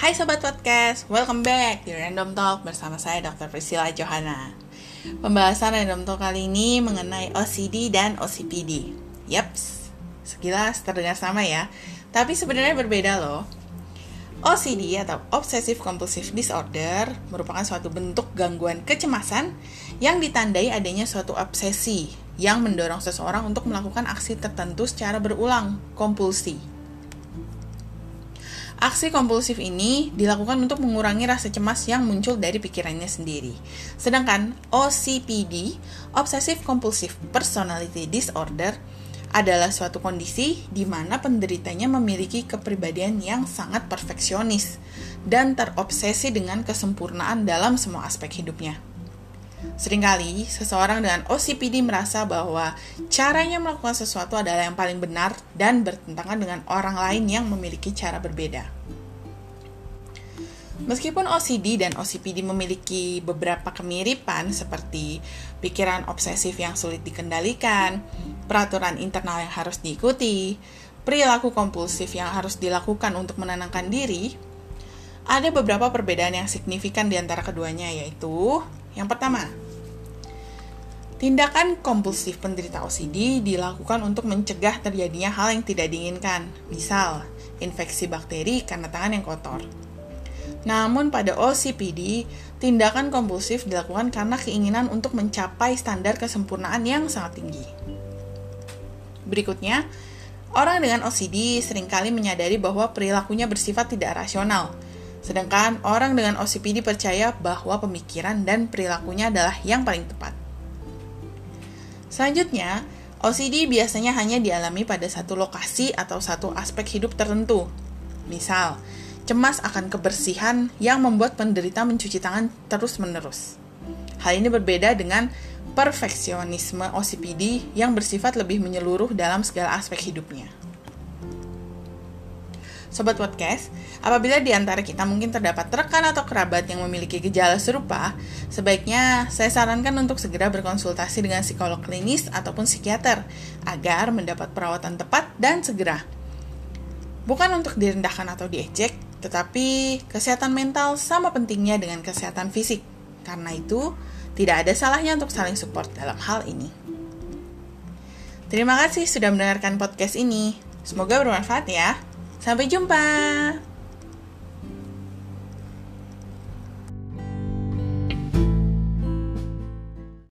Hai Sobat Podcast, welcome back di Random Talk bersama saya Dr. Priscilla Johanna Pembahasan Random Talk kali ini mengenai OCD dan OCPD Yaps, sekilas terdengar sama ya Tapi sebenarnya berbeda loh OCD atau Obsessive Compulsive Disorder merupakan suatu bentuk gangguan kecemasan yang ditandai adanya suatu obsesi yang mendorong seseorang untuk melakukan aksi tertentu secara berulang, kompulsi. Aksi kompulsif ini dilakukan untuk mengurangi rasa cemas yang muncul dari pikirannya sendiri. Sedangkan OCPD, Obsessive Compulsive Personality Disorder, adalah suatu kondisi di mana penderitanya memiliki kepribadian yang sangat perfeksionis dan terobsesi dengan kesempurnaan dalam semua aspek hidupnya. Seringkali, seseorang dengan OCPD merasa bahwa caranya melakukan sesuatu adalah yang paling benar dan bertentangan dengan orang lain yang memiliki cara berbeda. Meskipun OCD dan OCPD memiliki beberapa kemiripan seperti pikiran obsesif yang sulit dikendalikan, peraturan internal yang harus diikuti, perilaku kompulsif yang harus dilakukan untuk menenangkan diri, ada beberapa perbedaan yang signifikan di antara keduanya yaitu yang pertama, tindakan kompulsif penderita OCD dilakukan untuk mencegah terjadinya hal yang tidak diinginkan, misal infeksi bakteri karena tangan yang kotor. Namun pada OCPD, tindakan kompulsif dilakukan karena keinginan untuk mencapai standar kesempurnaan yang sangat tinggi. Berikutnya, orang dengan OCD sering kali menyadari bahwa perilakunya bersifat tidak rasional, Sedangkan orang dengan OCPD percaya bahwa pemikiran dan perilakunya adalah yang paling tepat. Selanjutnya, OCD biasanya hanya dialami pada satu lokasi atau satu aspek hidup tertentu. Misal, cemas akan kebersihan yang membuat penderita mencuci tangan terus-menerus. Hal ini berbeda dengan perfeksionisme OCPD yang bersifat lebih menyeluruh dalam segala aspek hidupnya. Sobat Podcast, apabila di antara kita mungkin terdapat rekan atau kerabat yang memiliki gejala serupa, sebaiknya saya sarankan untuk segera berkonsultasi dengan psikolog klinis ataupun psikiater agar mendapat perawatan tepat dan segera. Bukan untuk direndahkan atau diejek, tetapi kesehatan mental sama pentingnya dengan kesehatan fisik. Karena itu, tidak ada salahnya untuk saling support dalam hal ini. Terima kasih sudah mendengarkan podcast ini. Semoga bermanfaat ya. Sampai jumpa.